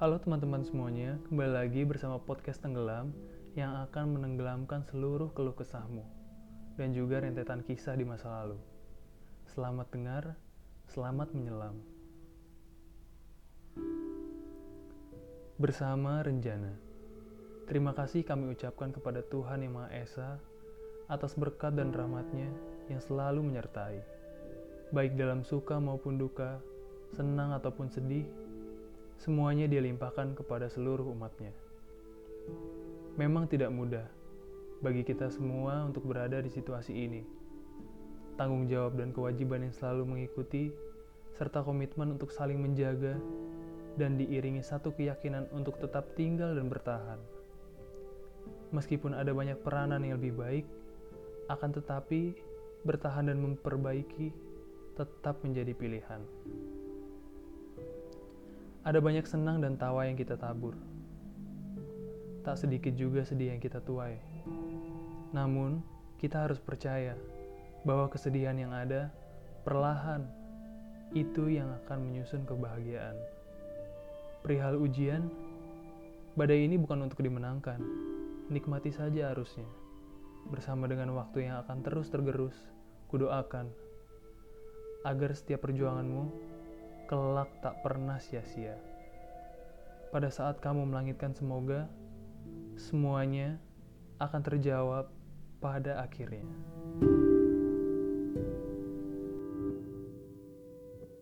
Halo teman-teman semuanya, kembali lagi bersama podcast Tenggelam yang akan menenggelamkan seluruh keluh kesahmu dan juga rentetan kisah di masa lalu. Selamat dengar, selamat menyelam. Bersama Renjana. Terima kasih kami ucapkan kepada Tuhan Yang Maha Esa atas berkat dan rahmatnya yang selalu menyertai. Baik dalam suka maupun duka, senang ataupun sedih, semuanya dia limpahkan kepada seluruh umatnya. Memang tidak mudah bagi kita semua untuk berada di situasi ini. Tanggung jawab dan kewajiban yang selalu mengikuti, serta komitmen untuk saling menjaga, dan diiringi satu keyakinan untuk tetap tinggal dan bertahan. Meskipun ada banyak peranan yang lebih baik, akan tetapi bertahan dan memperbaiki tetap menjadi pilihan. Ada banyak senang dan tawa yang kita tabur. Tak sedikit juga sedih yang kita tuai. Namun, kita harus percaya bahwa kesedihan yang ada perlahan itu yang akan menyusun kebahagiaan. Perihal ujian, badai ini bukan untuk dimenangkan. Nikmati saja arusnya. Bersama dengan waktu yang akan terus tergerus, kudoakan agar setiap perjuanganmu kelak tak pernah sia-sia. Pada saat kamu melangitkan semoga, semuanya akan terjawab pada akhirnya.